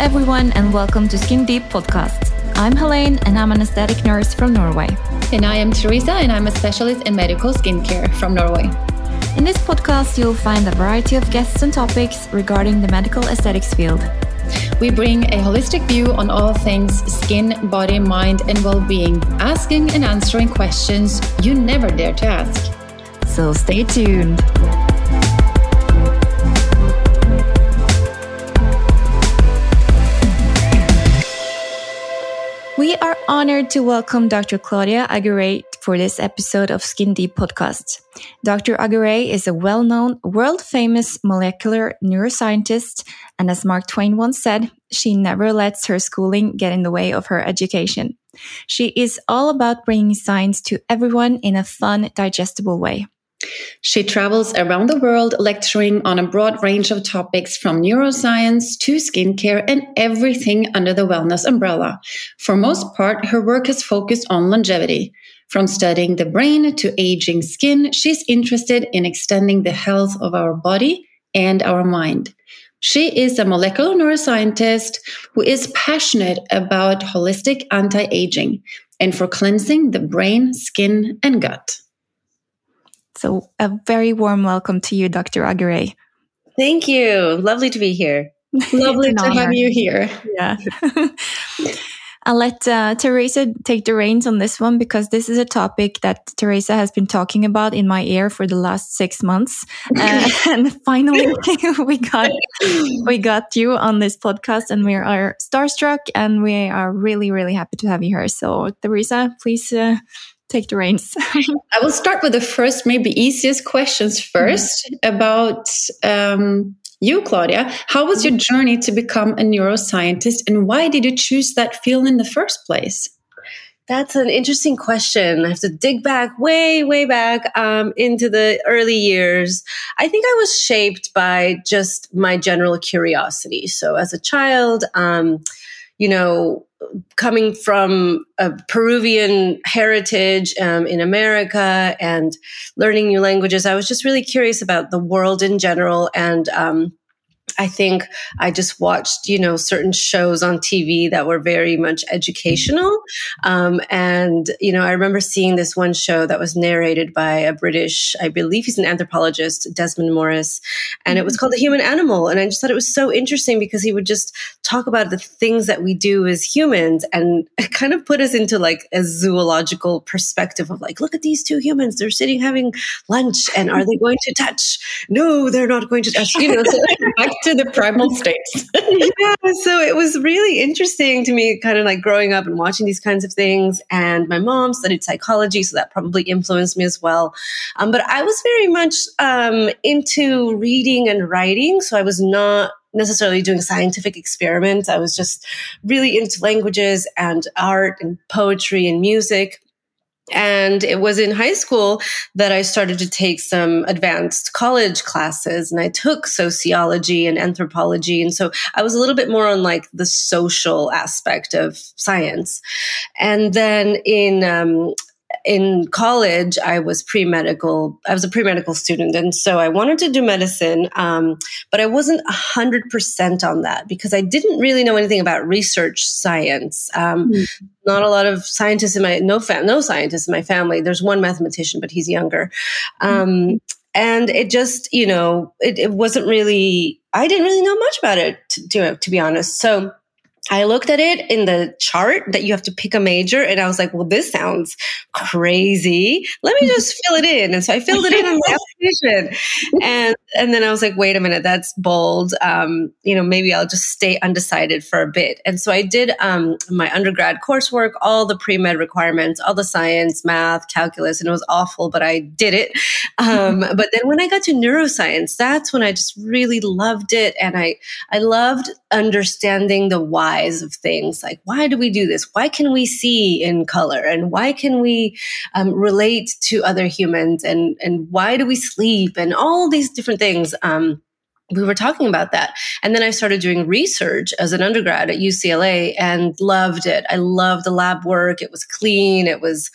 everyone, and welcome to Skin Deep Podcast. I'm Helene, and I'm an aesthetic nurse from Norway. And I am Teresa, and I'm a specialist in medical skincare from Norway. In this podcast, you'll find a variety of guests and topics regarding the medical aesthetics field. We bring a holistic view on all things skin, body, mind, and well being, asking and answering questions you never dare to ask. So stay tuned. Honored to welcome Dr. Claudia Aguirre for this episode of Skin Deep Podcast. Dr. Aguirre is a well known, world famous molecular neuroscientist, and as Mark Twain once said, she never lets her schooling get in the way of her education. She is all about bringing science to everyone in a fun, digestible way. She travels around the world lecturing on a broad range of topics from neuroscience to skincare and everything under the wellness umbrella. For most part, her work has focused on longevity. From studying the brain to aging skin, she's interested in extending the health of our body and our mind. She is a molecular neuroscientist who is passionate about holistic anti aging and for cleansing the brain, skin, and gut. So, a very warm welcome to you, Dr. Aguirre. Thank you. Lovely to be here. Lovely to have you here. Yeah. I'll let uh, Teresa take the reins on this one because this is a topic that Teresa has been talking about in my ear for the last six months, uh, and finally we got we got you on this podcast, and we are starstruck, and we are really really happy to have you here. So, Teresa, please uh, take the reins. I will start with the first, maybe easiest questions 1st mm-hmm. about um, you, Claudia. How was your journey to become a neuroscientist and why did you choose that field in the first place? That's an interesting question. I have to dig back way, way back um, into the early years. I think I was shaped by just my general curiosity. So as a child, um, you know, coming from a Peruvian heritage um, in America and learning new languages, I was just really curious about the world in general and um, I think I just watched, you know, certain shows on TV that were very much educational. Um, and, you know, I remember seeing this one show that was narrated by a British, I believe he's an anthropologist, Desmond Morris, and it was mm-hmm. called The Human Animal. And I just thought it was so interesting because he would just talk about the things that we do as humans and kind of put us into like a zoological perspective of like, look at these two humans. They're sitting having lunch and are they going to touch? No, they're not going to touch. You know, so to the primal states. yeah, so it was really interesting to me, kind of like growing up and watching these kinds of things. And my mom studied psychology, so that probably influenced me as well. Um, but I was very much um, into reading and writing, so I was not necessarily doing scientific experiments. I was just really into languages and art and poetry and music. And it was in high school that I started to take some advanced college classes and I took sociology and anthropology. And so I was a little bit more on like the social aspect of science. And then in, um, in college, I was pre medical. I was a pre medical student, and so I wanted to do medicine, um, but I wasn't hundred percent on that because I didn't really know anything about research science. Um, mm-hmm. Not a lot of scientists in my no fam- no scientists in my family. There's one mathematician, but he's younger. Um, mm-hmm. And it just, you know, it, it wasn't really. I didn't really know much about it, to, to, to be honest. So I looked at it in the chart that you have to pick a major, and I was like, well, this sounds crazy. Let me just fill it in. And so I filled it in on And and then I was like, wait a minute, that's bold. Um, you know, maybe I'll just stay undecided for a bit. And so I did um, my undergrad coursework, all the pre-med requirements, all the science, math, calculus, and it was awful, but I did it. Um, but then when I got to neuroscience, that's when I just really loved it. And I I loved understanding the whys of things like why do we do this why can we see in color and why can we um, relate to other humans and and why do we sleep and all these different things um, we were talking about that. And then I started doing research as an undergrad at UCLA and loved it. I loved the lab work. It was clean, it was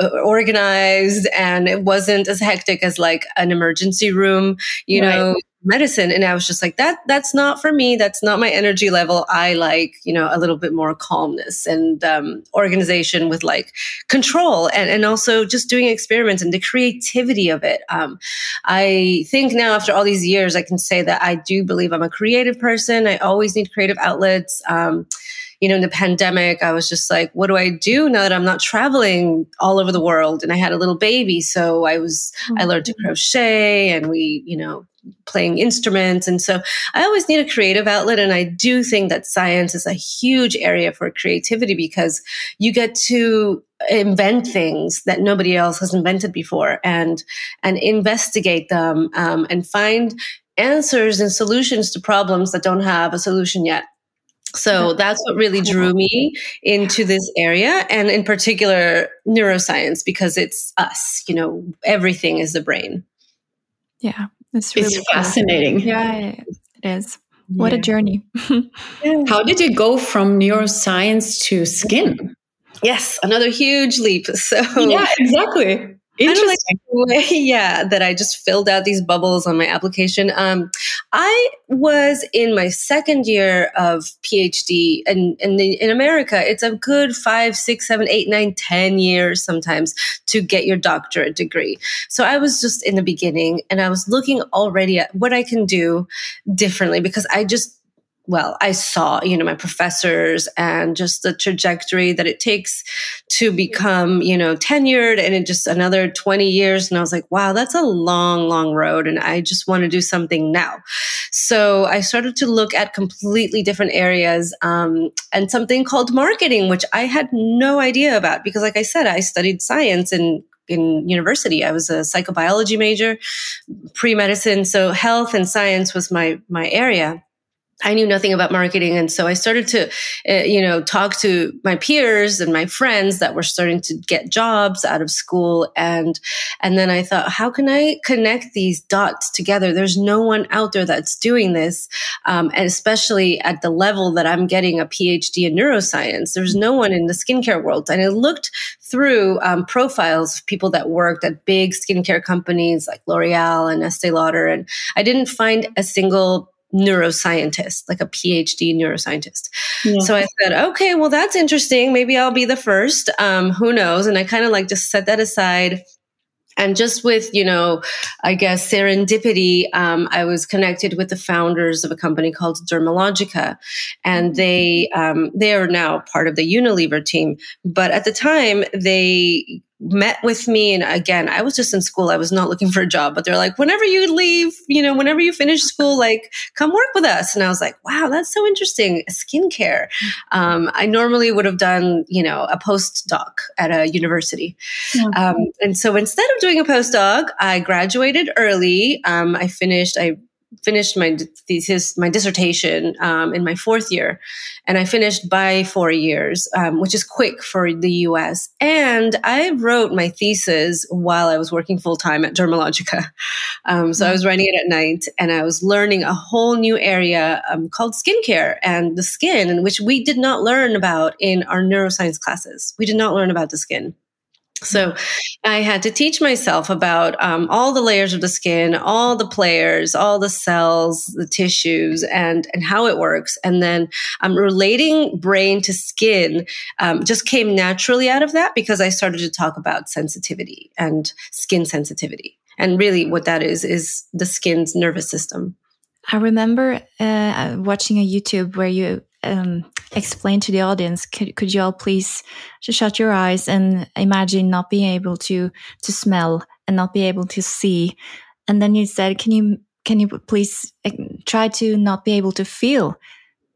uh, organized, and it wasn't as hectic as like an emergency room, you right. know, medicine and i was just like that that's not for me that's not my energy level i like you know a little bit more calmness and um, organization with like control and, and also just doing experiments and the creativity of it um, i think now after all these years i can say that i do believe i'm a creative person i always need creative outlets um, you know, in the pandemic, I was just like, what do I do now that I'm not traveling all over the world? And I had a little baby. So I was, mm-hmm. I learned to crochet and we, you know, playing instruments. And so I always need a creative outlet. And I do think that science is a huge area for creativity because you get to invent things that nobody else has invented before and, and investigate them, um, and find answers and solutions to problems that don't have a solution yet. So that's what really drew me into this area and in particular neuroscience because it's us, you know, everything is the brain. Yeah, it's really it's fascinating. Yeah, it is. What a journey. How did you go from neuroscience to skin? Yes, another huge leap. So Yeah, exactly. Interesting. Like yeah, that I just filled out these bubbles on my application. Um, I was in my second year of PhD, and in, in, in America, it's a good five, six, seven, eight, nine, ten years sometimes to get your doctorate degree. So I was just in the beginning, and I was looking already at what I can do differently because I just well, I saw, you know, my professors and just the trajectory that it takes to become, you know, tenured and in just another 20 years. And I was like, wow, that's a long, long road. And I just want to do something now. So I started to look at completely different areas um, and something called marketing, which I had no idea about because, like I said, I studied science and in university. I was a psychobiology major, pre medicine. So health and science was my, my area. I knew nothing about marketing. And so I started to, uh, you know, talk to my peers and my friends that were starting to get jobs out of school. And, and then I thought, how can I connect these dots together? There's no one out there that's doing this. Um, and especially at the level that I'm getting a PhD in neuroscience, there's no one in the skincare world. And I looked through um, profiles of people that worked at big skincare companies like L'Oreal and Estee Lauder. And I didn't find a single neuroscientist, like a PhD neuroscientist. Yeah. So I said, okay, well, that's interesting. Maybe I'll be the first. Um, who knows? And I kind of like just set that aside and just with you know i guess serendipity um, i was connected with the founders of a company called dermalogica and they um, they are now part of the unilever team but at the time they met with me and again i was just in school. I was not looking for a job but they're like whenever you leave you know whenever you finish school like come work with us. And i was like wow that's so interesting skincare. Um, i normally would have done you know a postdoc at a university. Um, and so instead of doing a postdoc i graduated early. Um, i finished i finished my thesis, my dissertation um, in my fourth year, and I finished by four years, um, which is quick for the U.S. And I wrote my thesis while I was working full time at Dermalogica. Um, so I was writing it at night, and I was learning a whole new area um, called skincare and the skin, which we did not learn about in our neuroscience classes. We did not learn about the skin. So I had to teach myself about um, all the layers of the skin, all the players, all the cells, the tissues, and and how it works. And then um, relating brain to skin um, just came naturally out of that because I started to talk about sensitivity and skin sensitivity. And really, what that is is the skin's nervous system. I remember uh, watching a YouTube where you um, explain to the audience could, could you all please just shut your eyes and imagine not being able to to smell and not be able to see? And then you said can you can you please eh, try to not be able to feel?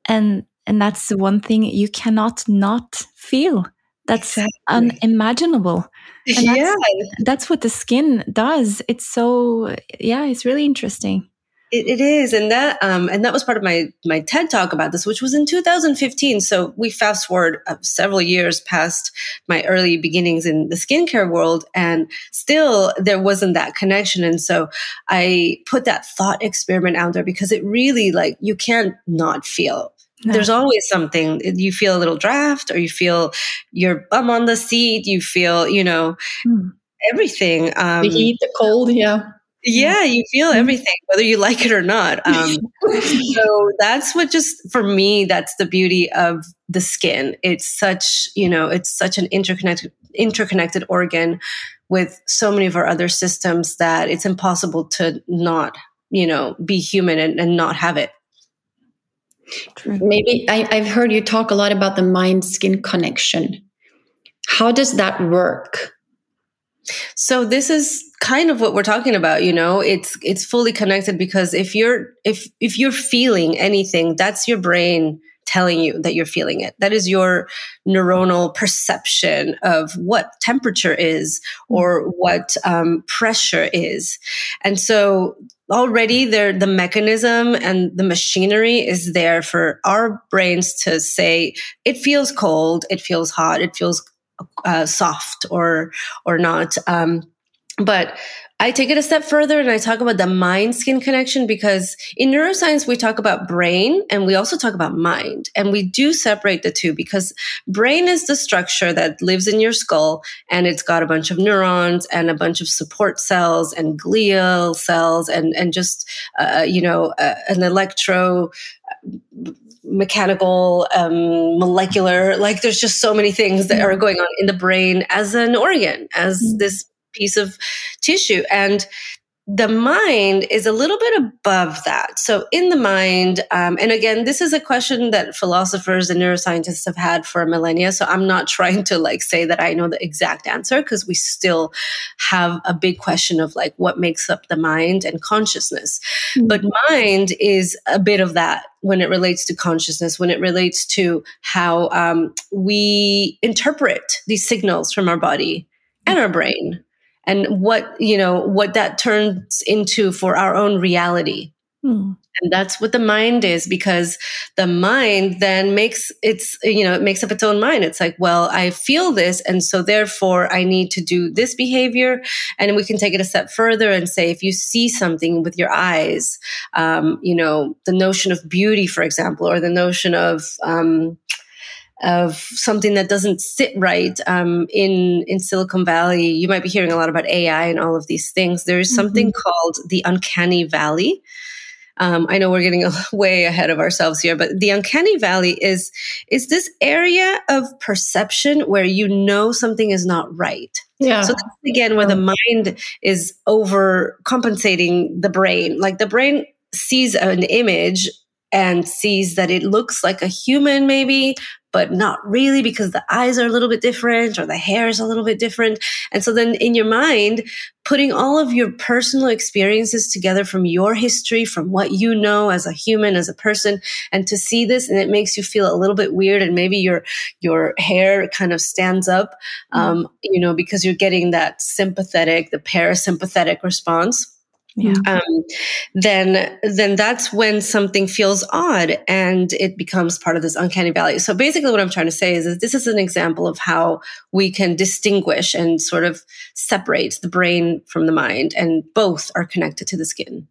And and that's the one thing you cannot not feel. That's exactly. unimaginable. And that's, yeah. that's what the skin does. It's so yeah it's really interesting it, it is, and that um, and that was part of my my TED talk about this, which was in 2015. So we fast forward uh, several years past my early beginnings in the skincare world, and still there wasn't that connection. And so I put that thought experiment out there because it really like you can't not feel no. There's always something. You feel a little draft, or you feel your bum on the seat. You feel, you know, mm. everything. Um, the heat, the cold, yeah yeah you feel mm-hmm. everything whether you like it or not. Um, so that's what just for me that's the beauty of the skin. It's such you know it's such an interconnected interconnected organ with so many of our other systems that it's impossible to not you know be human and, and not have it. True. maybe I, i've heard you talk a lot about the mind skin connection. How does that work? So this is kind of what we're talking about, you know. It's it's fully connected because if you're if if you're feeling anything, that's your brain telling you that you're feeling it. That is your neuronal perception of what temperature is or what um, pressure is. And so already there, the mechanism and the machinery is there for our brains to say, it feels cold, it feels hot, it feels uh, soft or or not. Um, but I take it a step further and I talk about the mind skin connection because in neuroscience, we talk about brain and we also talk about mind. And we do separate the two because brain is the structure that lives in your skull and it's got a bunch of neurons and a bunch of support cells and glial cells and, and just, uh, you know, uh, an electro mechanical, um, molecular, like there's just so many things that are going on in the brain as an organ, as mm-hmm. this piece of tissue. And the mind is a little bit above that. So, in the mind, um, and again, this is a question that philosophers and neuroscientists have had for millennia. So, I'm not trying to like say that I know the exact answer because we still have a big question of like what makes up the mind and consciousness. Mm-hmm. But mind is a bit of that when it relates to consciousness, when it relates to how um, we interpret these signals from our body and our brain and what you know what that turns into for our own reality. Hmm. and that's what the mind is because the mind then makes its you know it makes up its own mind. It's like well i feel this and so therefore i need to do this behavior. And we can take it a step further and say if you see something with your eyes um, you know the notion of beauty for example or the notion of um, of something that doesn't sit right um, in in Silicon Valley. You might be hearing a lot about AI and all of these things. There is mm-hmm. something called the uncanny valley. Um, I know we're getting way ahead of ourselves here, but the uncanny valley is is this area of perception where you know something is not right. Yeah. So that's again where the mind is overcompensating the brain. Like the brain sees an image and sees that it looks like a human maybe but not really because the eyes are a little bit different or the hair is a little bit different. And so then in your mind, putting all of your personal experiences together from your history, from what you know as a human, as a person, and to see this and it makes you feel a little bit weird and maybe your, your hair kind of stands up, mm-hmm. um, you know, because you're getting that sympathetic, the parasympathetic response yeah. um, then then that's when something feels odd and it becomes part of this uncanny valley. So basically, what I'm trying to say is that this is an example of how we can distinguish and sort of separate the brain from the mind, and both are connected to the skin.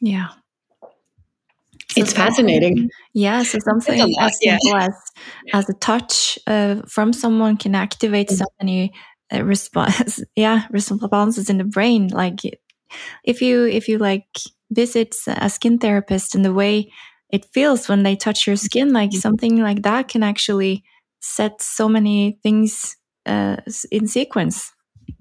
Yeah. So it's fascinating. Yeah, so something lot, as simple yeah. as as a touch uh, from someone can activate mm-hmm. so many uh, response, yeah, responses in the brain. Like if you if you like visit a skin therapist and the way it feels when they touch your skin like something like that can actually set so many things uh, in sequence.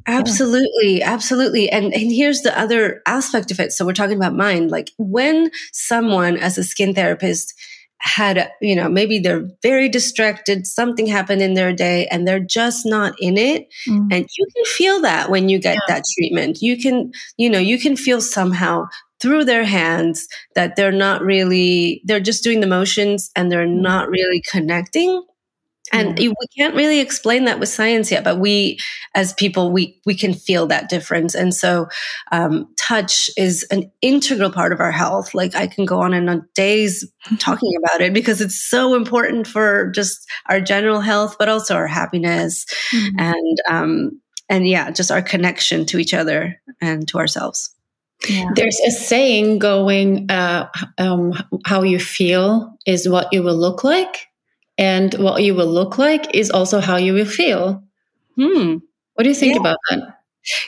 Absolutely absolutely. And and here's the other aspect of it. So we're talking about mind. Like when someone as a skin therapist had, you know, maybe they're very distracted, something happened in their day and they're just not in it. Mm. And you can feel that when you get yeah. that treatment. You can, you know, you can feel somehow through their hands that they're not really, they're just doing the motions and they're mm. not really connecting and we can't really explain that with science yet but we as people we we can feel that difference and so um, touch is an integral part of our health like i can go on and on days talking about it because it's so important for just our general health but also our happiness mm-hmm. and um, and yeah just our connection to each other and to ourselves yeah. There's a saying going, uh, um, how you feel is what you will look like. And what you will look like is also how you will feel. Hmm. What do you think yeah. about that?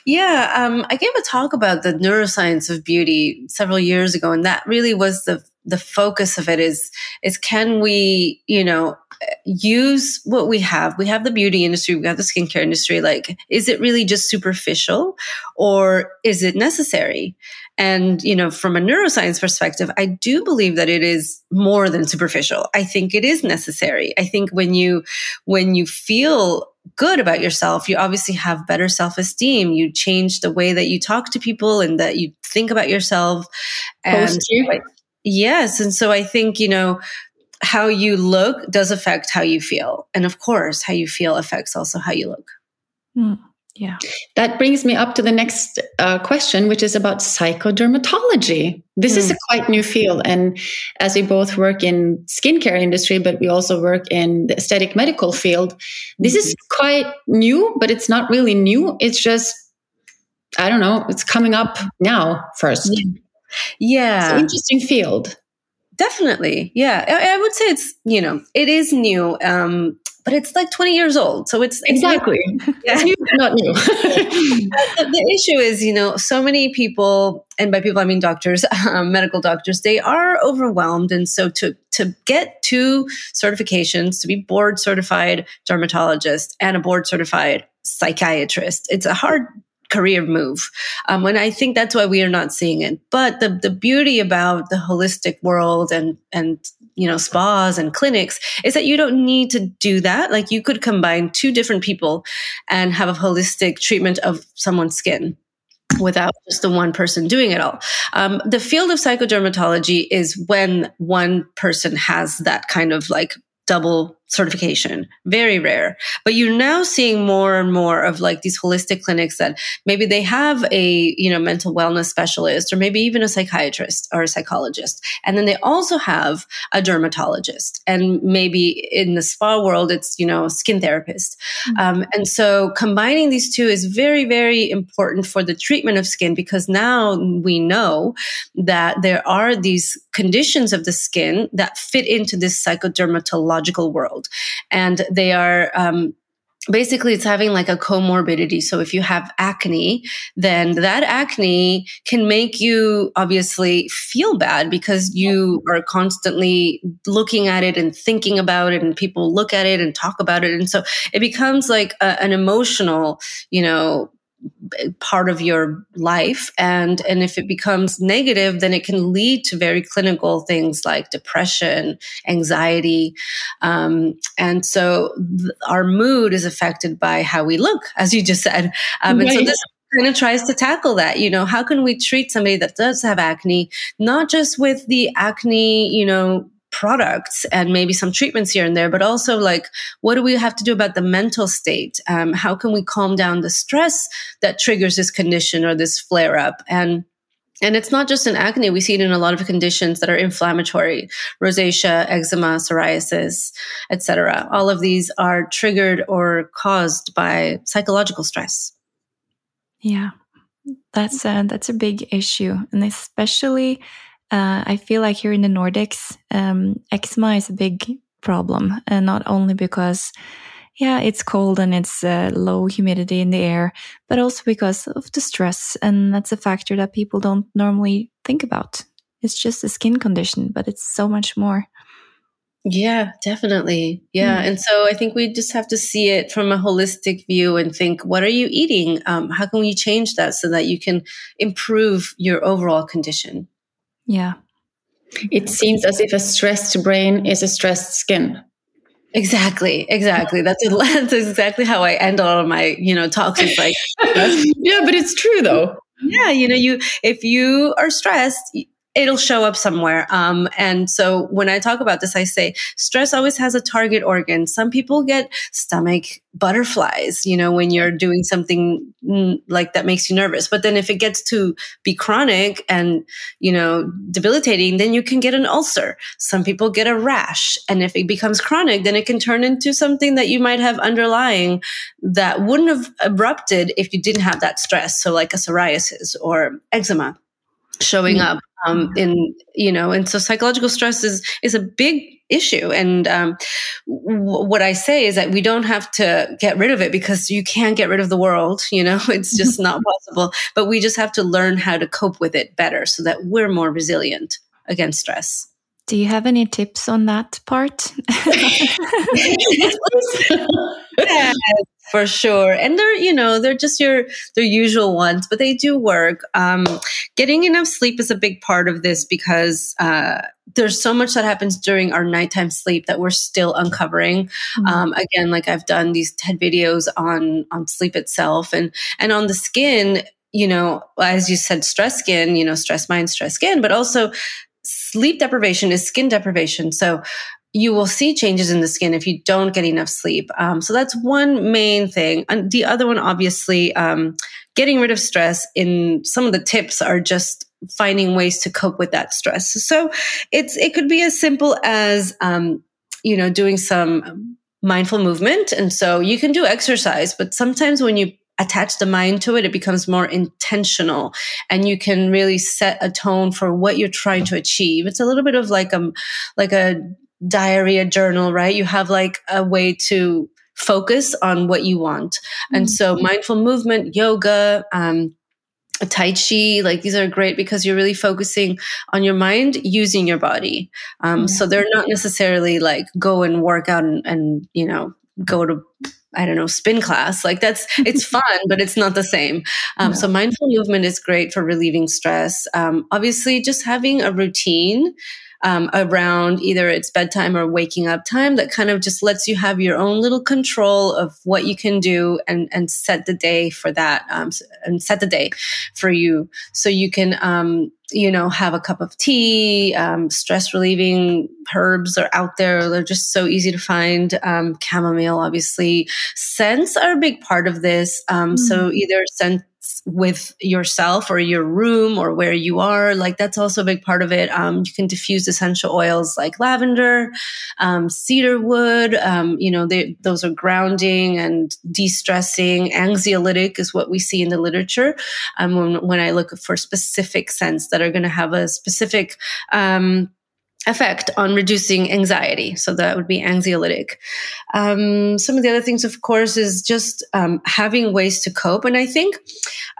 Yeah, um, I gave a talk about the neuroscience of beauty several years ago, and that really was the the focus of it is is can we you know use what we have we have the beauty industry we have the skincare industry like is it really just superficial or is it necessary and you know from a neuroscience perspective i do believe that it is more than superficial i think it is necessary i think when you when you feel good about yourself, you obviously have better self esteem. You change the way that you talk to people and that you think about yourself. And yes. And so I think, you know, how you look does affect how you feel. And of course, how you feel affects also how you look. Mm. Yeah. That brings me up to the next uh, question, which is about psychodermatology. This mm. is a quite new field. And as we both work in skincare industry, but we also work in the aesthetic medical field, this mm-hmm. is quite new, but it's not really new. It's just, I don't know, it's coming up now first. Yeah. It's interesting field. Definitely. Yeah. I, I, would say it's, you know, it is new. Um, but it's like 20 years old. So it's exactly yeah. new, not new. the, the, issue is, you know, so many people, and by people I mean doctors, um, medical doctors, they are overwhelmed. And so to to get two certifications, to be board certified dermatologist and a board certified psychiatrist, it's a hard career move. Um, and I think that's why we are not seeing it. But the, the beauty about the holistic world and, and, you know, spas and clinics is that you don't need to do that. Like you could combine two different people and have a holistic treatment of someone's skin without just the one person doing it all. Um, the field of psychodermatology is when one person has that kind of like double certification. Very rare. But you're now seeing more and more of like these holistic clinics that maybe they have a, you know, mental wellness specialist or maybe even a psychiatrist or a psychologist. And then they also have a dermatologist. And maybe in the spa world, it's, you know, a skin therapist. Mm-hmm. Um, and so combining these two is very, very important for the treatment of skin because now we know that there are these conditions of the skin that fit into this psychodermatological world world. And they are, um, basically it's having like a comorbidity. So if you have acne then that acne can make you obviously feel bad because you are constantly looking at it and thinking about it and people look at it and talk about it. And so it becomes like a, an emotional you know part of your life. And and if it becomes negative then it can lead to very clinical things like depression anxiety. Um, and so th- our mood is affected by how we look as you just said. Um, right. and so this kind of tries to tackle that you know how can we treat somebody that does have acne not just with the acne you know products and maybe some treatments here and there, but also like, what do we have to do about the mental state? Um, how can we calm down the stress that triggers this condition or this flare up? And and it's not just in acne. We see it in a lot of conditions that are inflammatory, rosacea, eczema, psoriasis, etc. All of these are triggered or caused by psychological stress. Yeah, that's a, that's a big issue, and especially uh, I feel like here in the Nordics, um, eczema is a big problem, and not only because, yeah, it's cold and it's uh, low humidity in the air, but also because of the stress, and that's a factor that people don't normally think about. It's just a skin condition, but it's so much more. Yeah, definitely. Yeah. Mm. And so I think we just have to see it from a holistic view and think, what are you eating? Um, how can we change that so that you can improve your overall condition? Yeah. It seems as if a stressed brain is a stressed skin. Exactly, exactly. That's, that's exactly how I end all of my, you know, talks. It's like, yeah, but it's true though. Yeah, you know, you if you are stressed, it'll show up somewhere. Um, and so when I talk about this, I say stress always has a target organ. Some people get stomach butterflies, you know, when you're doing something mm, like that makes you nervous. But then if it gets to be chronic and, you know, debilitating, then you can get an ulcer. Some people get a rash. And if it becomes chronic, then it can turn into something that you might have underlying that wouldn't have erupted if you didn't have that stress. So like a psoriasis or eczema showing mm. up um, in you know and so psychological stress is is a big issue. And um, w- what I say is that we don't have to get rid of it because you can't get rid of the world. You know, it's just not possible. But we just have to learn how to cope with it better so that we're more resilient against stress. Do you have any tips on that part? yes, for sure. And they're, you know, they're just your their usual ones, but they do work. Um, getting enough sleep is a big part of this because uh, there's so much that happens during our nighttime sleep that we're still uncovering. Mm-hmm. Um, again, like I've done these TED videos on on sleep itself and and on the skin. You know, as you said, stress skin. You know, stress mind, stress skin, but also sleep deprivation is skin deprivation. So you will see changes in the skin if you don't get enough sleep. Um, so that's one main thing. And the other one, obviously, um, getting rid of stress in some of the tips are just finding ways to cope with that stress. So it's, it could be as simple as, um, you know, doing some mindful movement. And so you can do exercise, but sometimes when you attach the mind to it, it becomes more intentional and you can really set a tone for what you're trying to achieve. It's a little bit of like a, like a diary, a journal, right? You have like a way to focus on what you want. Mm-hmm. And so mindful movement, yoga, um, Tai Chi, like these are great because you're really focusing on your mind using your body. Um, mm-hmm. So they're not necessarily like go and work out and, and, you know, go to I don't know, spin class. Like that's, it's fun, but it's not the same. Um, So mindful movement is great for relieving stress. Um, obviously, just having a routine um, around either it's bedtime or waking up time that kind of just lets you have your own little control of what you can do and and set the day for that um, and set the day for you. So you can um, you know have a cup of tea um, stress relieving herbs are out there. They're just so easy to find. Um, chamomile obviously. Scents are a big part of this. Mm. so either scent with yourself or your room or where you are. Like that's also a big part of it. Um, you can diffuse essential oils like lavender, um, cedar wood. Um, you know, they, those are grounding and de-stressing. Anxiolytic is what we see in the literature. Um, when, when I look for specific scents that are going to have a specific, um, effect on reducing anxiety. So that would be anxiolytic. Um, some of the other things, of course, is just um, having ways to cope. And I think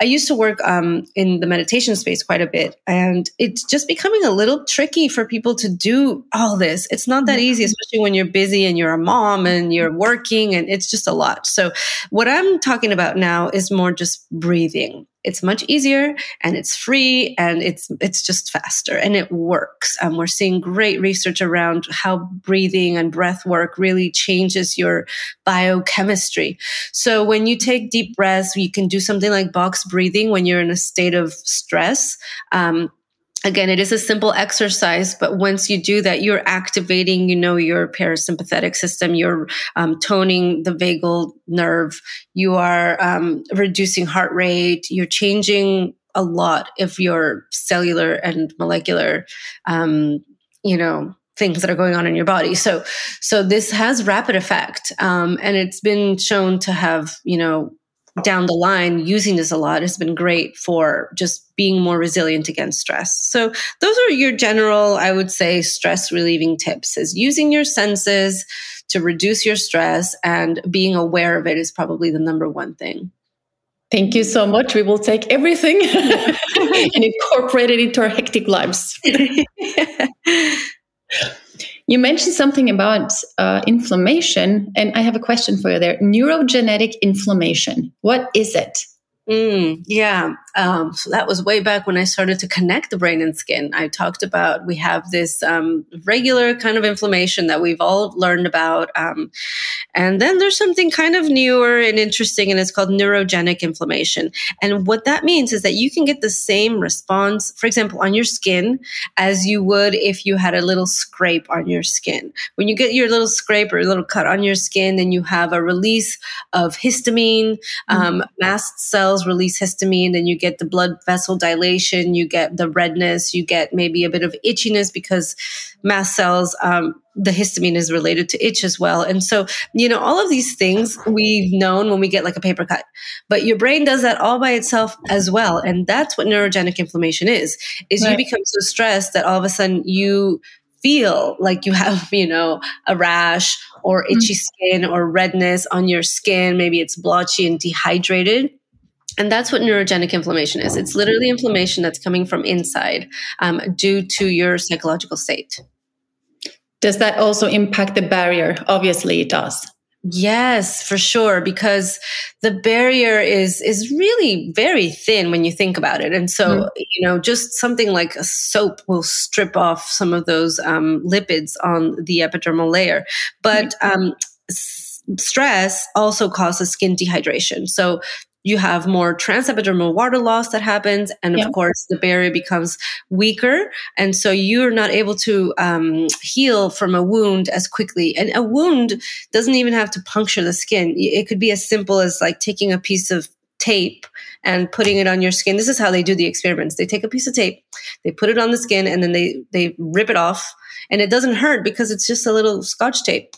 I used to work um, in the meditation space quite a bit, and it's just becoming a little tricky for people to do all this. It's not that easy, especially when you're busy and you're a mom and you're working, and it's just a lot. So what I'm talking about now is more just breathing it's much easier and it's free and it's it's just faster and it works. Um, we're seeing great research around how breathing and breath work really changes your biochemistry. So when you take deep breaths, you can do something like box breathing when you're in a state of stress. Um, again it is a simple exercise but once you do that you're activating you know your parasympathetic system you're um, toning the vagal nerve you are um, reducing heart rate you're changing a lot of your cellular and molecular um, you know things that are going on in your body. So so this has rapid effect um, and it's been shown to have you know down the line using this a lot has been great for just being more resilient against stress. So those are your general, I would say, stress relieving tips is using your senses to reduce your stress and being aware of it is probably the number one thing. Thank you so much. We will take everything and incorporate it into our hectic lives. You mentioned something about uh, inflammation, and I have a question for you there. Neurogenetic inflammation. What is it? Mm, yeah. Um, so that was way back when I started to connect the brain and skin. I talked about we have this um, regular kind of inflammation that we've all learned about. Um, and then there's something kind of newer and interesting, and it's called neurogenic inflammation. And what that means is that you can get the same response, for example, on your skin as you would if you had a little scrape on your skin. When you get your little scrape or a little cut on your skin, then you have a release of histamine, mm-hmm. mast cells release histamine, then you get the blood vessel dilation, you get the redness, you get maybe a bit of itchiness because mast cells, um, the histamine is related to itch as well. And so, you know, all of these things we've known when we get like a paper cut, but your brain does that all by itself as well. And that's what neurogenic inflammation is, is right. you become so stressed that all of a sudden you feel like you have, you know, a rash or mm-hmm. itchy skin or redness on your skin. Maybe it's blotchy and dehydrated. And that's what neurogenic inflammation is. It's literally inflammation that's coming from inside um, due to your psychological state. Does that also impact the barrier? Obviously, it does. Yes, for sure, because the barrier is is really very thin when you think about it, and so mm. you know, just something like a soap will strip off some of those um, lipids on the epidermal layer, but mm. um, stress also causes skin dehydration. So you have more transepidermal water loss that happens and of course the barrier becomes weaker. And so you're not able to um, heal from a wound as quickly. And a wound doesn't even have to puncture the skin. It could be as simple as like taking a piece of tape and putting it on your skin. This is how they do the experiments. They take a piece of tape they put it on the skin and then they they rip it off. And it doesn't hurt because it's just a little scotch tape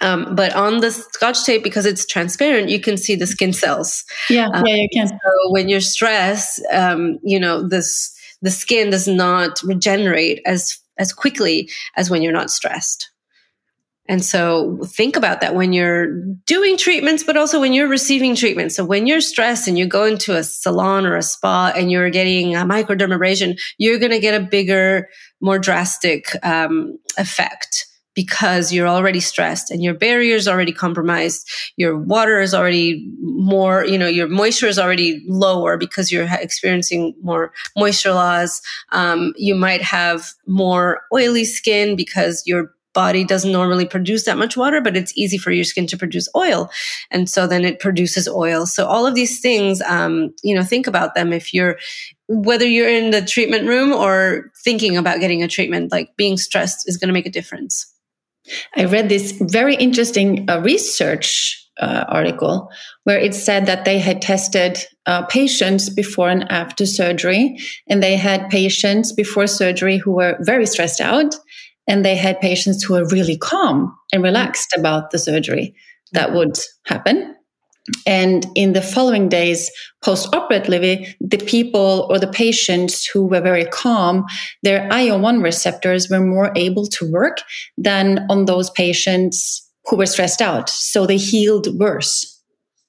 um, but on the scotch tape, because it's transparent, you can see the skin cells. Yeah, um, yeah, you can. So when you're stressed, um, you know this the skin does not regenerate as as quickly as when you're not stressed. And so think about that when you're doing treatments, but also when you're receiving treatment. So when you're stressed and you go into a salon or a spa and you're getting a microdermabrasion, you're going to get a bigger, more drastic um, effect because you're already stressed and your barrier is already compromised. Your water is already more, you know, your moisture is already lower because you're experiencing more moisture loss. Um, you might have more oily skin because your body doesn't normally produce that much water, but it's easy for your skin to produce oil. And so then it produces oil. So all of these things, um, you know, think about them if you're, whether you're in the treatment room or thinking about getting a treatment, like being stressed is going to make a difference. I read this very interesting uh, research uh, article where it said that they had tested uh, patients before and after surgery, and they had patients before surgery who were very stressed out, and they had patients who were really calm and relaxed about the surgery that would happen. And in the following days, post operatively, the people or the patients who were very calm, their IL-1 receptors were more able to work than on those patients who were stressed out. So they healed worse.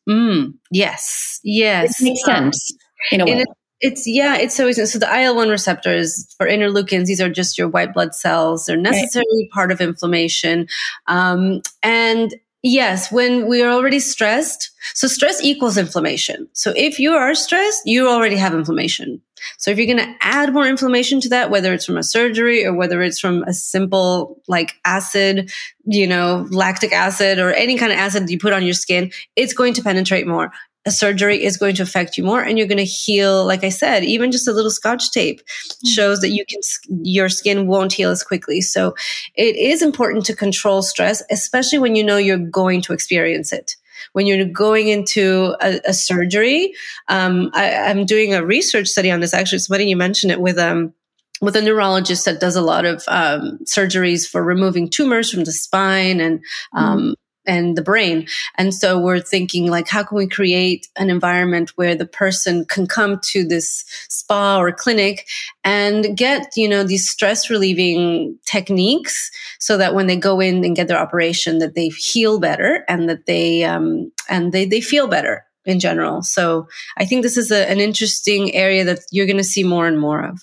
Mm, yes. Yes. It makes sense in a way. it's yeah, it's so easy. So the IL one receptors for interleukins, these are just your white blood cells. They're necessarily right. part of inflammation, um, and Yes, when we are already stressed. So stress equals inflammation. So if you are stressed, you already have inflammation. So if you're going to add more inflammation to that, whether it's from a surgery or whether it's from a simple like acid, you know, lactic acid or any kind of acid you put on your skin, it's going to penetrate more a surgery is going to affect you more and you're going to heal like i said even just a little scotch tape mm-hmm. shows that you can your skin won't heal as quickly so it is important to control stress especially when you know you're going to experience it when you're going into a, a surgery um, I, am doing a research study on this actually funny you mentioned it with um, with a neurologist that does a lot of um, surgeries for removing tumors from the spine and um, and the brain. And so we're thinking like, how can we create an environment where the person can come to this spa or clinic and get, you know, these stress relieving techniques so that when they go in and get their operation, that they heal better and that they, um, and they, they feel better in general. So I think this is a, an interesting area that you're going to see more and more of.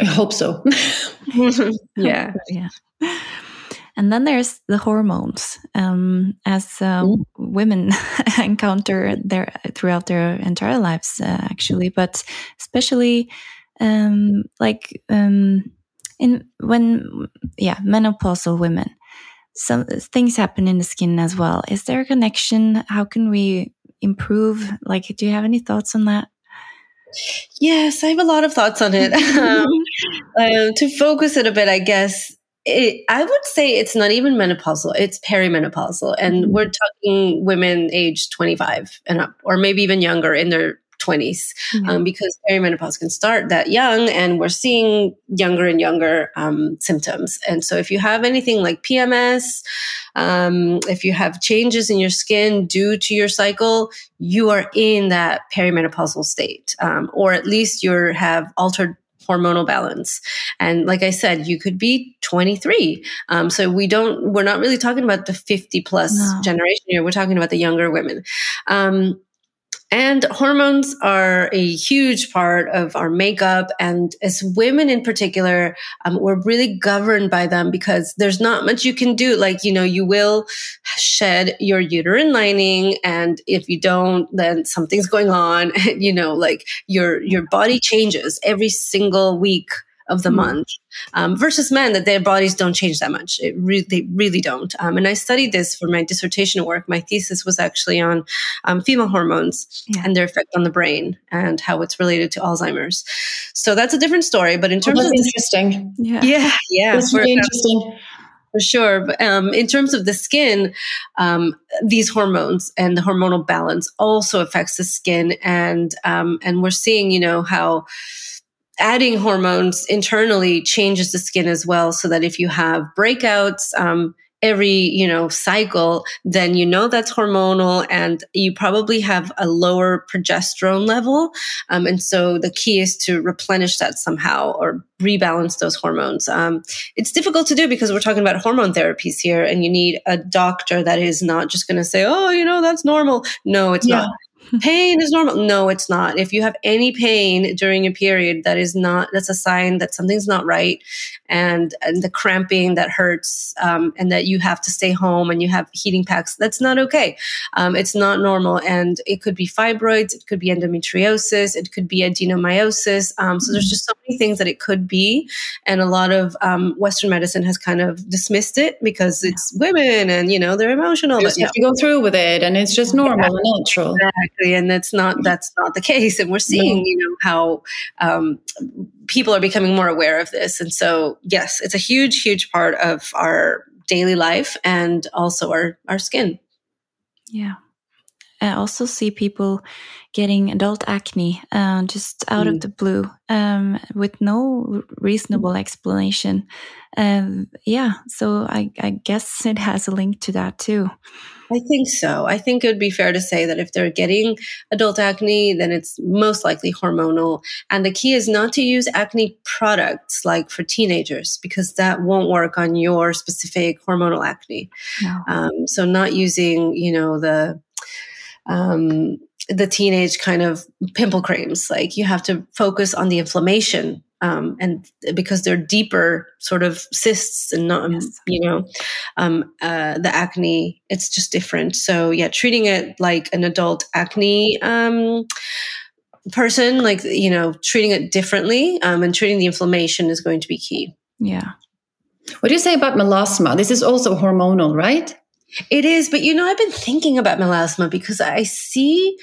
I hope so. yeah. yeah. And then there's the hormones. Um, as uh, women encounter their throughout their entire lives, uh, actually, but especially um, like um, in when yeah menopausal women, some things happen in the skin as well. Is there a connection? How can we improve? Like, do you have any thoughts on that? Yes, I have a lot of thoughts on it. um, to focus it a bit, I guess it, I would say it's not even menopausal, it's perimenopausal. And mm-hmm. we're talking women age 25 and up, or maybe even younger in their 20s, mm-hmm. um, because perimenopause can start that young, and we're seeing younger and younger um, symptoms. And so, if you have anything like PMS, um, if you have changes in your skin due to your cycle, you are in that perimenopausal state, um, or at least you have altered hormonal balance. And like I said, you could be 23. Um, so we don't, we're not really talking about the 50 plus no. generation here. We're talking about the younger women. Um, and hormones are a huge part of our makeup. And as women in particular, um, we're really governed by them because there's not much you can do. Like, you know, you will shed your uterine lining. And if you don't, then something's going on. you know, like your, your body changes every single week of the mm. month um, versus men that their bodies don't change that much. It re- they really don't. Um, and I studied this for my dissertation work. My thesis was actually on um, female hormones yeah. and their effect on the brain and how it's related to Alzheimer's. So that's a different story. But in terms well, of interesting, yeah, yeah, yeah, that's really interesting. For sure. But, um, in terms of the skin, um, these hormones and the hormonal balance also affects the skin. And, um, and we're seeing, you know, how, adding hormones internally changes the skin as well so that if you have breakouts um, every you know cycle then you know that's hormonal and you probably have a lower progesterone level. Um, and so the key is to replenish that somehow or rebalance those hormones. Um, it's difficult to do because we're talking about hormone therapies here and you need a doctor that is not just going to say oh you know that's normal. No it's yeah. not pain is normal. No, it's not. If you have any pain during a period, that is not, that's a sign that something's not right. And, and the cramping that hurts, um, and that you have to stay home and you have heating packs, that's not okay. Um, it's not normal. And it could be fibroids, it could be endometriosis, it could be adenomyosis. Um, so there's just so many things that it could be. And a lot of um, Western medicine has kind of dismissed it because it's women and, you know, they're emotional. You have to go through with it and it's just normal yeah. and natural. Exactly exactly and that's not mm-hmm. that's not the case and we're seeing you know how um, people are becoming more aware of this and so yes it's a huge huge part of our daily life and also our our skin. Yeah I also see people getting adult acne uh, just out mm. of the blue um, with no reasonable explanation. Um, yeah, so I, I, guess it has a link to that too. I think so. I think it would be fair to say that if they're getting adult acne, then it's most likely hormonal. And the key is not to use acne products like for teenagers because that won't work on your specific hormonal acne. No. Um, so not using, you know, the um, the teenage kind of pimple creams. Like you have to focus on the inflammation um, and because they're deeper sort of cysts and not, yes. you know, um, uh, the acne, it's just different. So yeah, treating it like an adult acne um, person, like you know, treating it differently um, and treating the inflammation is going to be key. Yeah. What do you say about melasma? This is also hormonal, right? It is, but you know, I've been thinking about melasma because I see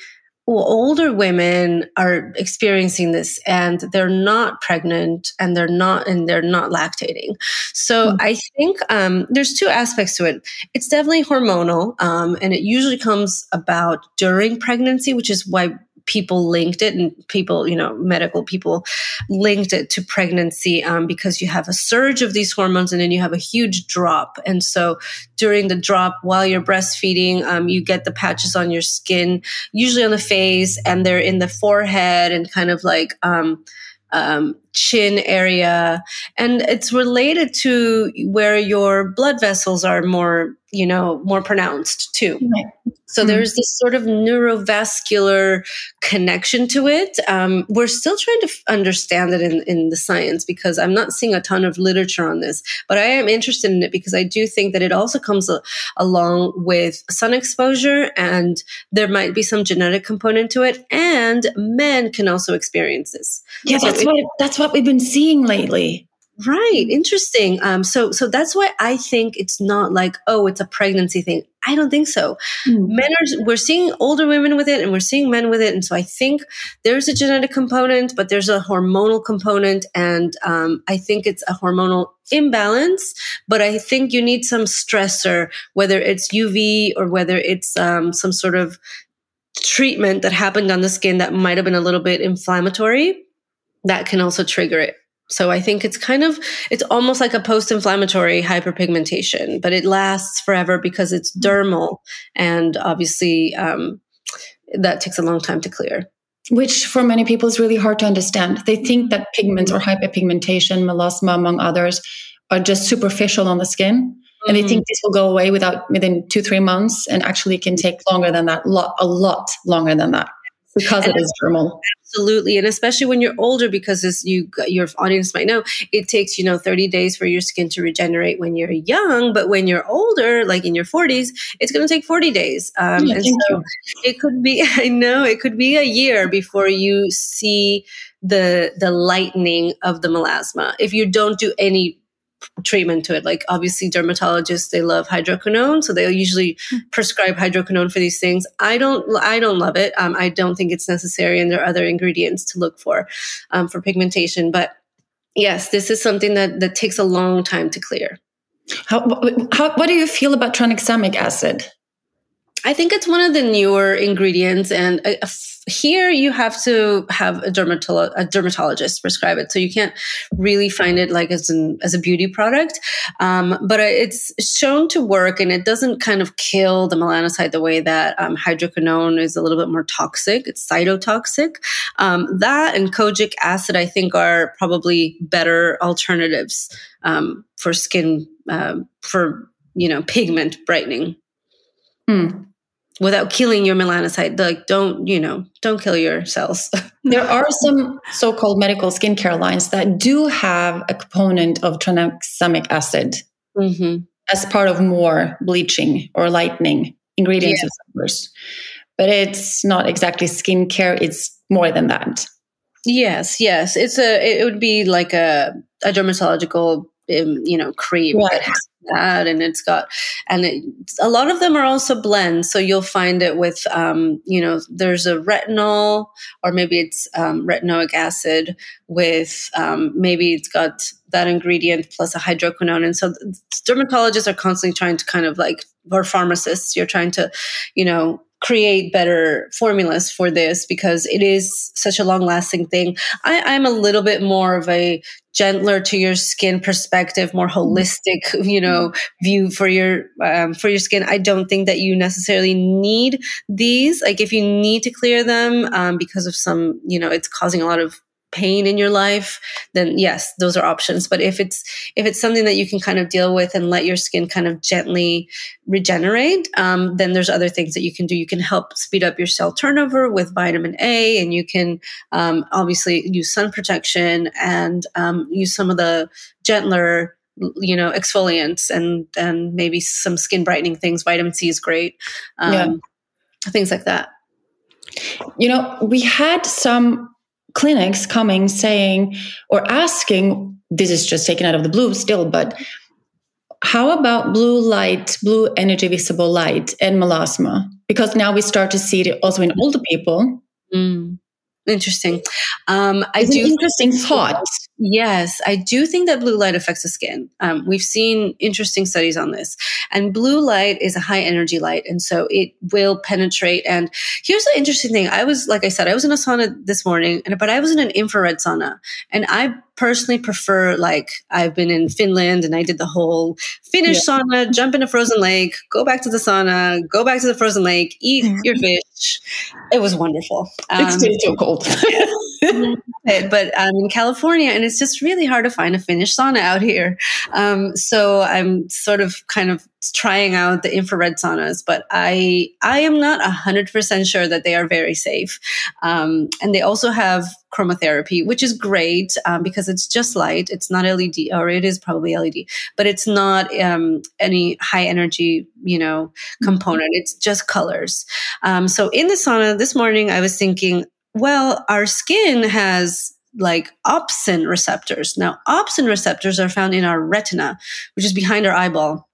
well, older women are experiencing this and they're not pregnant and they're not and they're not lactating so mm-hmm. i think um, there's two aspects to it it's definitely hormonal um, and it usually comes about during pregnancy which is why people linked it and people, you know, medical people linked it to pregnancy um, because you have a surge of these hormones and then you have a huge drop. And so during the drop, while you're breastfeeding, um, you get the patches on your skin, usually on the face, and they're in the forehead and kind of like, um, um, chin area. And it's related to where your blood vessels are more, you know, more pronounced too. So mm-hmm. there's this sort of neurovascular connection to it. Um, we're still trying to f- understand it in, in the science because I'm not seeing a ton of literature on this, but I am interested in it because I do think that it also comes a- along with sun exposure and there might be some genetic component to it. And men can also experience this. Yeah, so that's it, what that's what we've been seeing lately. Right. Interesting. Um, so, so that's why I think it's not like, oh, it's a pregnancy thing. I don't think so. Mm. Men are, we're seeing older women with it and we're seeing men with it. And so I think there's a genetic component, but there's a hormonal component. And, um, I think it's a hormonal imbalance, but I think you need some stressor, whether it's UV or whether it's, um, some sort of treatment that happened on the skin that might have been a little bit inflammatory that can also trigger it. So I think it's kind of, it's almost like a post-inflammatory hyperpigmentation, but it lasts forever because it's dermal. And obviously, um, that takes a long time to clear. which for many people is really hard to understand. They think that pigments or hyperpigmentation, melasma, among others, are just superficial on the skin. And they think mm-hmm. this will go away without within two, three months. And actually, it can take longer than that, lot, a lot longer than that because and it is dermal absolutely and especially when you're older because as you your audience might know it takes you know 30 days for your skin to regenerate when you're young but when you're older like in your 40s it's going to take 40 days. Um, yeah, and so it could be i know it could be a year before you see the the lightening of the melasma. If you don't do any treatment to it. Like obviously dermatologists, they love hydroquinone. So they'll usually hmm. prescribe hydroquinone for these things. I don't, I don't love it. Um, I don't think it's necessary. And there are other ingredients to look for, um, for pigmentation. But yes, this is something that, that takes a long time to clear. How, how, what do you feel about tranexamic acid? I think it's one of the newer ingredients, and uh, here you have to have a, dermatolo- a dermatologist prescribe it, so you can't really find it like as an as a beauty product. Um, but it's shown to work, and it doesn't kind of kill the melanocyte the way that um, hydroquinone is a little bit more toxic. It's cytotoxic. Um, that and kojic acid, I think, are probably better alternatives um, for skin uh, for you know pigment brightening. Hmm without killing your melanocyte. Like, don't, you know, don't kill your cells. there are some so called medical skincare lines that do have a component of tranexamic acid mm-hmm. as part of more bleaching or lightening ingredients, of course. But it's not exactly skincare, it's more than that. Yes, yes. It's a, it would be like a, a dermatological um, you know cream right. that has that and it's got and it, a lot of them are also blends. So you'll find it with um, you know there's a retinol or maybe it's um, retinoic acid with um, maybe it's got that ingredient plus a hydroquinone. And so dermatologists are constantly trying to kind of like or pharmacists you're trying to you know create better formulas for this because it is such a long lasting thing. I, I'm a little bit more of a gentler to your skin perspective, more holistic, you know, view for your um, for your skin. I don't think that you necessarily need these. Like if you need to clear them um, because of some, you know, it's causing a lot of pain in your life then yes those are options. But if it's if it's something that you can kind of deal with and let your skin kind of gently regenerate um, then there's other things that you can do. You can help speed up your cell turnover with vitamin a and you can um, obviously use sun protection and um, use some of the gentler you know exfoliants and and maybe some skin brightening things. Vitamin c is great yeah. Um, things like that. You know we had some clinics coming saying or asking, this is just taken out of the blue still, but how about blue light, blue energy visible light and melasma? Because now we start to see it also in older people. Mm. Interesting. Um, I it's do interesting thought. Yes, I do think that blue light affects the skin. Um, we've seen interesting studies on this, and blue light is a high energy light, and so it will penetrate. And here's the interesting thing: I was, like I said, I was in a sauna this morning, and but I was in an infrared sauna, and I personally prefer like I've been in Finland and I did the whole Finnish yeah. sauna, jump in a frozen lake, go back to the sauna, go back to the frozen lake, eat your fish. It was wonderful. Um, it's still so cold. but I'm in California and it's just really hard to find a Finnish sauna out here. Um, so I'm sort of kind of trying out the infrared saunas, but I I am not hundred percent sure that they are very safe. Um, and they also have chromotherapy, which is great um, because it's just light. It's not LED, or it is probably LED, but it's not um, any high energy, you know, component. It's just colors. Um, so in the sauna this morning, I was thinking, well, our skin has like opsin receptors. Now, opsin receptors are found in our retina, which is behind our eyeball.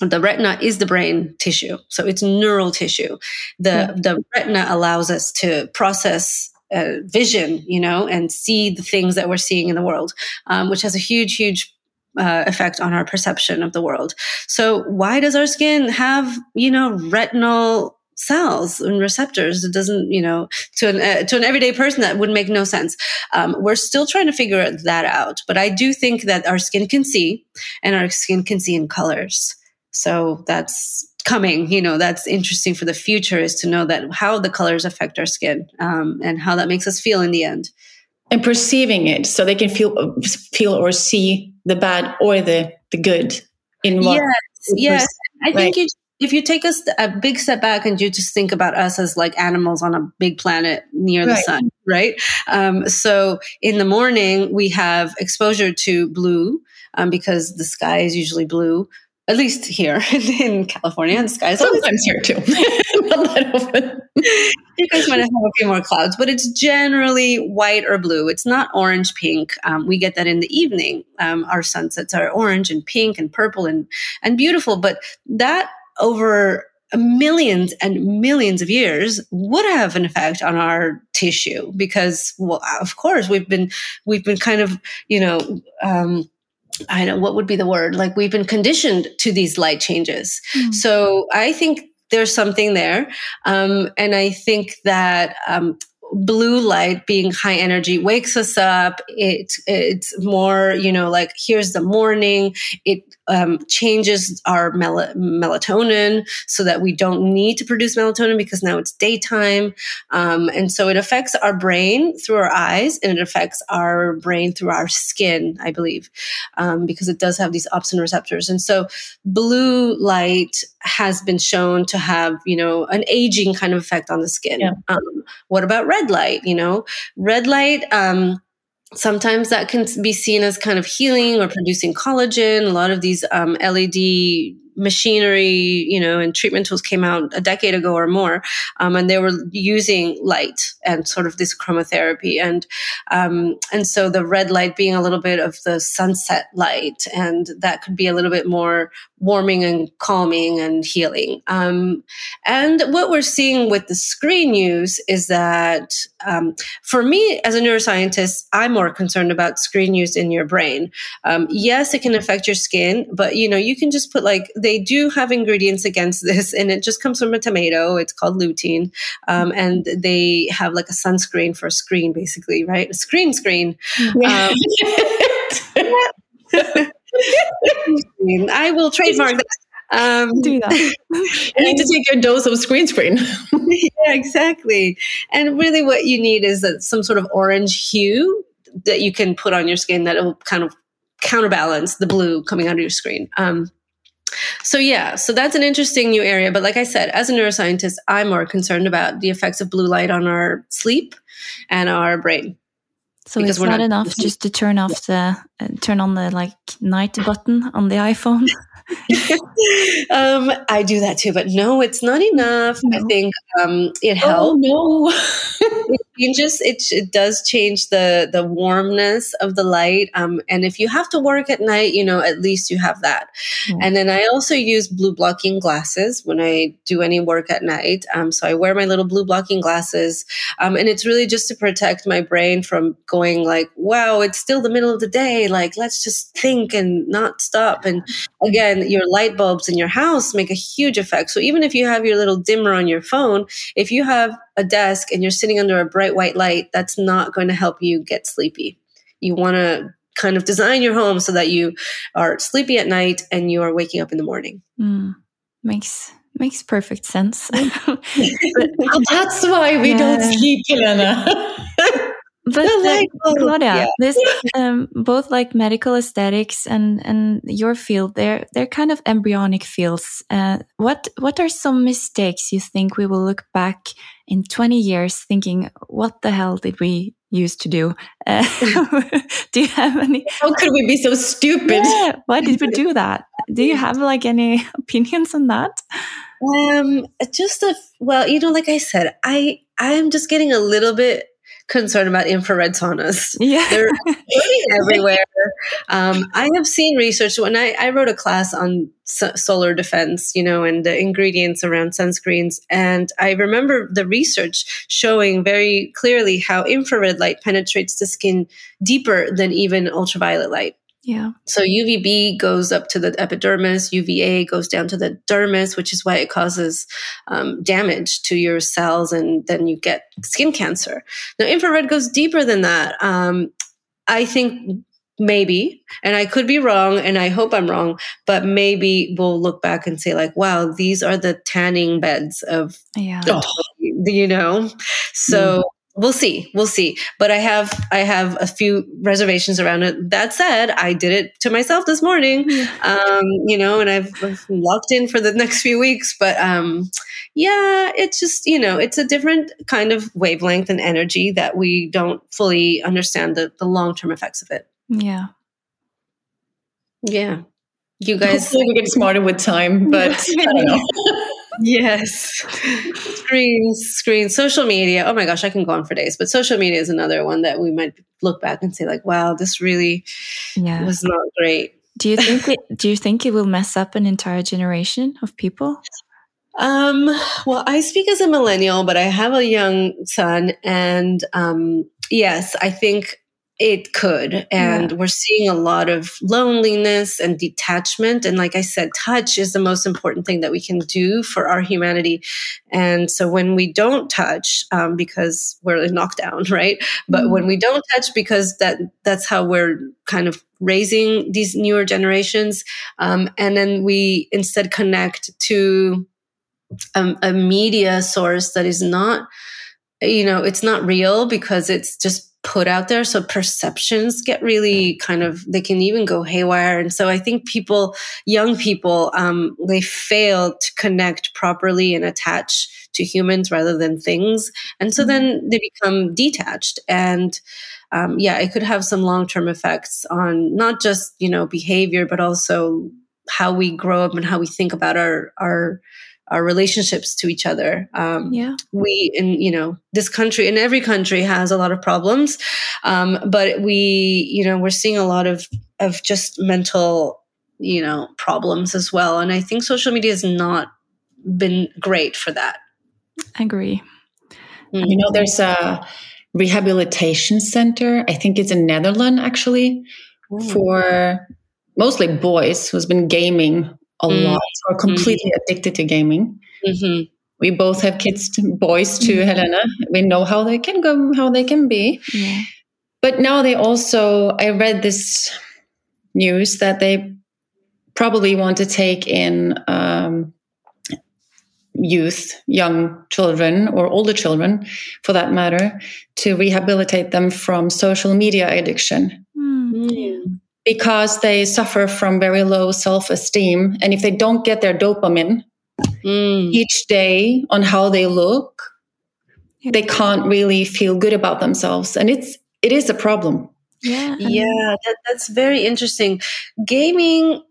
The retina is the brain tissue, so it's neural tissue. The yeah. the retina allows us to process uh, vision, you know, and see the things that we're seeing in the world, um, which has a huge, huge uh, effect on our perception of the world. So, why does our skin have, you know, retinal cells and receptors. It doesn't, you know, to an uh, to an everyday person that would make no sense. Um, we're still trying to figure that out, but I do think that our skin can see, and our skin can see in colors. So that's coming. You know, that's interesting for the future is to know that how the colors affect our skin um, and how that makes us feel in the end. And perceiving it, so they can feel feel or see the bad or the the good in what. Yes, yes. I think you if you take us a big step back and you just think about us as like animals on a big planet near the sun, right? Um, so in the morning, we have exposure to blue um, because the sky is usually blue. At least here in California, the sky is sometimes here too. Not that often. you guys might have a few more clouds, but it's generally white or blue. It's not orange pink. Um, we get that in the evening. Um, our sunsets are orange and pink and purple and and beautiful, but that over millions and millions of years would have an effect on our tissue because well of course we've been we've been kind of you know um, I don't know what would be the word like we've been conditioned to these light changes. Mm. So I think there's something there, um, and I think that um, blue light being high energy wakes us up. It it's more you know like here's the morning. It um, changes our mel- melatonin so that we don't need to produce melatonin because now it's daytime, um, and so it affects our brain through our eyes and it affects our brain through our skin. I believe um, because it does have these opsin receptors, and so blue light has been shown to have you know an aging kind of effect on the skin. Yeah. Um, what about red light? You know, red light um, sometimes that can be seen as kind of healing or producing collagen. A lot of these um, LED machinery, you know, and treatment tools came out a decade ago or more, um, and they were using light and sort of this chromotherapy, and um, and so the red light being a little bit of the sunset light, and that could be a little bit more warming and calming and healing. Um, and what we're seeing with the screen use is that um, for me as a neuroscientist, I'm more concerned about screen use in your brain. Um, yes, it can affect your skin, but you know you can just put like they do have ingredients against this, and it just comes from a tomato. It's called lutein, um, and they have like a sunscreen for a screen, basically, right? A screen screen. Yeah. Um, I will trademark that. Um, Do that. you need to take your dose of screen screen. yeah, exactly. And really, what you need is that some sort of orange hue that you can put on your skin that will kind of counterbalance the blue coming out of your screen. Um, so yeah, so that's an interesting new area. But like I said, as a neuroscientist, I'm more concerned about the effects of blue light on our sleep and our brain. So because it's not, not enough just to turn off the uh, turn on the like night button on the iPhone. um, I do that too, but no, it's not enough. No. I think um, it oh, helps. Oh, no, it changes. It, it does change the the warmness of the light. Um, and if you have to work at night, you know, at least you have that. Mm. And then I also use blue blocking glasses when I do any work at night. Um, so I wear my little blue blocking glasses, um, and it's really just to protect my brain from going like, "Wow, it's still the middle of the day. Like, let's just think and not stop." And again and your light bulbs in your house make a huge effect. So even if you have your little dimmer on your phone, if you have a desk and you're sitting under a bright white light, that's not going to help you get sleepy. You want to kind of design your home so that you are sleepy at night and you are waking up in the morning. Mm, makes makes perfect sense. that's why we yeah. don't sleep, Helena. But like, Claudia, yeah. this um, both like medical aesthetics and and your field, they're they're kind of embryonic fields. Uh, what what are some mistakes you think we will look back in twenty years thinking, what the hell did we used to do? Uh, do you have any? How could we be so stupid? Yeah, why did we do that? Do you have like any opinions on that? Um, just a well, you know, like I said, I I am just getting a little bit concerned about infrared saunas. Yeah. They're everywhere. Um, I have seen research when I, I wrote a class on solar defense, you know, and the ingredients around sunscreens. And I remember the research showing very clearly how infrared light penetrates the skin deeper than even ultraviolet light. Yeah. So UVB goes up to the epidermis, UVA goes down to the dermis, which is why it causes um, damage to your cells, and then you get skin cancer. Now, infrared goes deeper than that. Um, I think maybe and i could be wrong and i hope i'm wrong but maybe we'll look back and say like wow these are the tanning beds of yeah oh. you know so mm we'll see. We'll see. But i have i have a few reservations around it. That said i did it to myself this morning. Um you know and i've, I've locked in for the next few weeks. But um yeah it's just you know it's a different kind of wavelength and energy that we don't fully understand the, the long-term effects of it. Yeah. Yeah. You guys Hopefully we get smarter with time but i don't know yes. Screens screens social media. Oh my gosh i can go on for days but social media is another one that we might look back and say like wow this really yeah. was not great. Do you think it, do you think it will mess up an entire generation of people? Um well i speak as a millennial but i have a young son and um yes i think it could. And yeah. we're seeing a lot of loneliness and detachment. And like I said, touch is the most important thing that we can do for our humanity. And so when we don't touch, um, because we're in lockdown, right? But mm-hmm. when we don't touch, because that that's how we're kind of raising these newer generations, um, and then we instead connect to um, a media source that is not, you know, it's not real because it's just put out there. So perceptions get really kind of, they can even go haywire. And so I think people, young people, um, they fail to connect properly and attach to humans rather than things. And so mm-hmm. then they become detached. And um, yeah, it could have some long term effects on not just, you know, behavior, but also how we grow up and how we think about our, our, our relationships to each other. Um, yeah, we in you know this country and every country has a lot of problems, um, but we you know we're seeing a lot of of just mental you know problems as well, and I think social media has not been great for that. I agree. Mm-hmm. You know, there's a rehabilitation center. I think it's in Netherlands actually Ooh. for mostly boys who's been gaming a mm. lot are completely mm. addicted to gaming. Mm-hmm. We both have kids, boys too, mm. Helena. We know how they can go, how they can be. Yeah. But now they also, I read this news that they probably want to take in um, youth, young children, or older children for that matter, to rehabilitate them from social media addiction. Mm because they suffer from very low self esteem. And if they don't get their dopamine mm. each day on how they look, they can't really feel good about themselves. And it's, it is a problem. Yeah. Yeah. That, that's very interesting. Gaming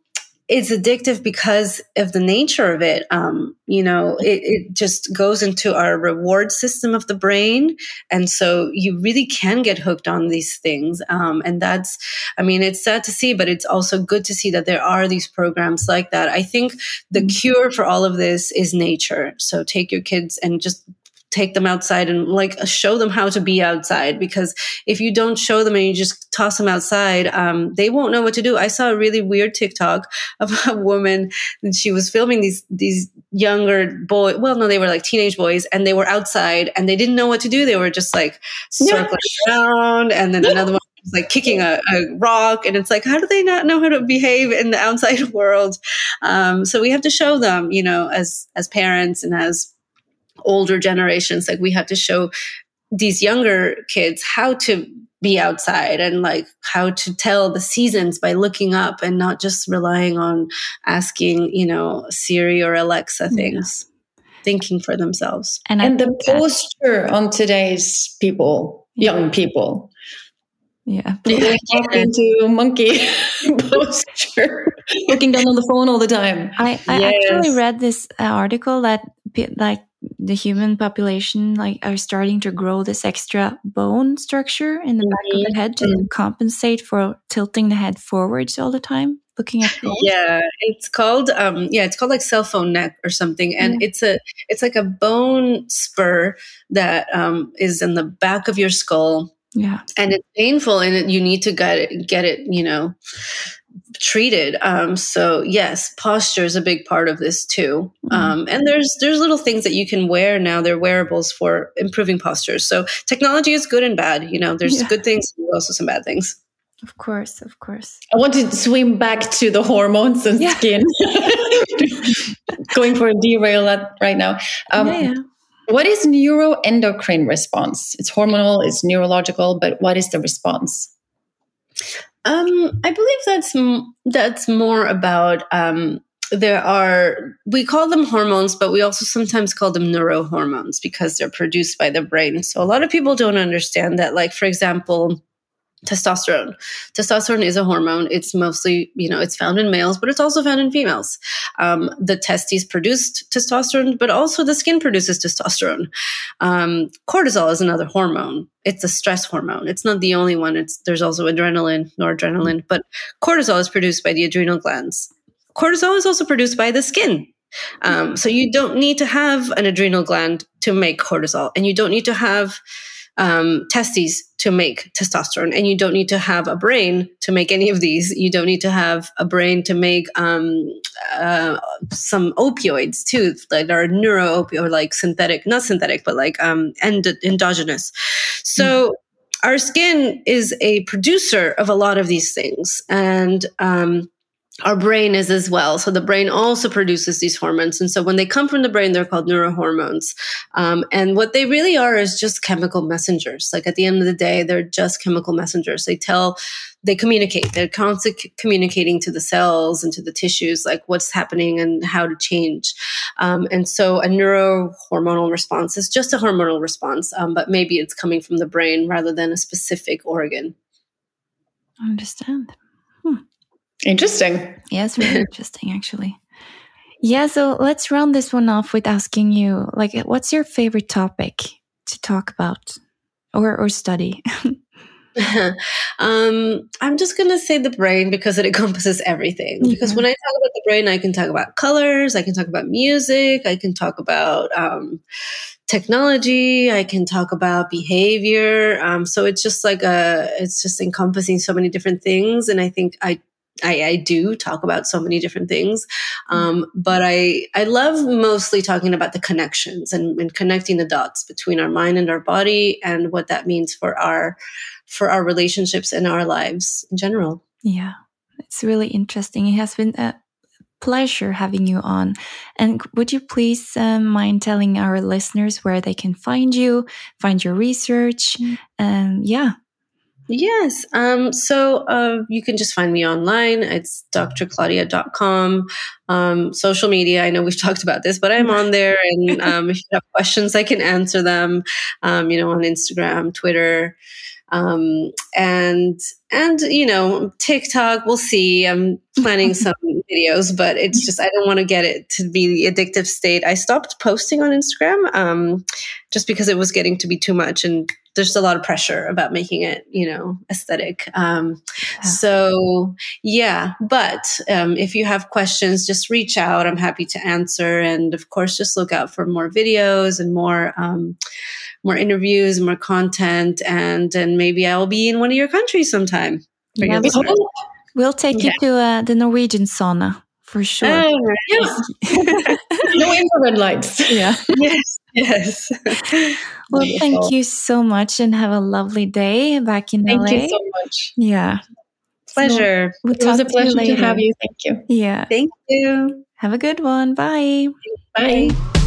it's addictive because of the nature of it. Um, you know, it, it, just goes into our reward system of the brain. And so you really can get hooked on these things. Um, and that's, I mean, it's sad to see, but it's also good to see that there are these programs like that. I think the mm-hmm. cure for all of this is nature. So take your kids and just take them outside and like show them how to be outside because if you don't show them and you just toss them outside um, they won't know what to do. I saw a really weird tiktok of a woman and she was filming these these younger boy well no they were like teenage boys and they were outside and they didn't know what to do. They were just like circling yeah. around and then another one was like kicking a, a, rock and it's like how do they not know how to behave in the outside world? Um, so we have to show them you know as as parents and as older generations like we had to show these younger kids how to be outside and like how to tell the seasons by looking up and not just relying on asking you know siri or alexa things yeah. thinking for themselves and, and the posture on today's people young people yeah. yeah. Talking to monkey posture, looking down on the phone all the time. I, I yes. actually read this uh, article that like the human population like are starting to grow this extra bone structure in the mm-hmm. back of the mm-hmm. head to mm-hmm. compensate for tilting the head forwards all the time looking at yeah it's called um yeah it's called like cell phone neck or something and yeah. it's a it's like a bone spur that um is in the back of your skull yeah and it's painful and you need to get it get it you know treated. Um, so yes, posture is a big part of this too. Mm-hmm. Um, and there's there's little things that you can wear now. They're wearables for improving posture. So technology is good and bad. You know, there's yeah. good things, and also some bad things. Of course, of course. I want to swim back to the hormones and yeah. skin. Going for a derail right now. Um, yeah, yeah. What is neuroendocrine response? It's hormonal, it's neurological, but what is the response? Um, I believe that's that's more about um, there are we call them hormones but we also sometimes call them neurohormones because they're produced by the brain. So a lot of people don't understand that like for example testosterone. Testosterone is a hormone. It's mostly you know it's found in males but it's also found in females. Um, the testes produced testosterone but also the skin produces testosterone. Um, cortisol is another hormone. It's a stress hormone. It's not the only one. It's there's also adrenaline noradrenaline but cortisol is produced by the adrenal glands. Cortisol is also produced by the skin. Um, so you don't need to have an adrenal gland to make cortisol and you don't need to have um, testes to make testosterone. And you don't need to have a brain to make any of these. You don't need to have a brain to make um, uh, some opioids too, that are neuro opioid, like synthetic, not synthetic, but like um, end- endogenous. So. Mm. Our skin is a producer of a lot of these things. And um, our brain is as well. So the brain also produces these hormones. And so when they come from the brain, they're called neurohormones. Um, and what they really are is just chemical messengers. Like at the end of the day, they're just chemical messengers. They tell, they communicate. They're constantly communicating to the cells and to the tissues, like what's happening and how to change. Um, and so a neurohormonal response is just a hormonal response, um, but maybe it's coming from the brain rather than a specific organ. Understand. Interesting. Yeah, it's really interesting, actually. Yeah, so let's round this one off with asking you, like, what's your favorite topic to talk about or or study? um, I'm just gonna say the brain because it encompasses everything. Yeah. Because when I talk about the brain, I can talk about colors, I can talk about music, I can talk about um, technology, I can talk about behavior. Um, so it's just like a, it's just encompassing so many different things, and I think I I, I, do talk about so many different things, um, but I I love mostly talking about the connections and, and, connecting the dots between our mind and our body and what that means for our for our relationships and our lives in general. Yeah, it's really interesting. It has been a pleasure having you on. And would you please um, mind telling our listeners where they can find you, find your research? Mm. Um, yeah. Yes. Um, so uh, you can just find me online. It's drclaudia.com. Um, social media, I know we've talked about this, but I'm on there. And um, if you have questions, I can answer them, um, you know, on Instagram, Twitter. Um, and and you know TikTok, we'll see. I'm planning some videos, but it's just I don't want to get it to be the addictive state. I stopped posting on Instagram um, just because it was getting to be too much, and there's a lot of pressure about making it, you know, aesthetic. Um, yeah. So yeah, but um, if you have questions, just reach out. I'm happy to answer, and of course, just look out for more videos and more. Um, more interviews, more content, and and maybe I'll be in one of your countries sometime. Yeah, we'll take yeah. you to uh, the Norwegian sauna for sure. Oh, yes. no infrared lights. Yeah. yes. Yes. well, Wonderful. thank you so much and have a lovely day back in thank LA. Thank you so much. Yeah. Pleasure. So we'll it was a pleasure to, to have you. Thank you. Yeah. Thank you. Have a good one. Bye. Bye. Bye.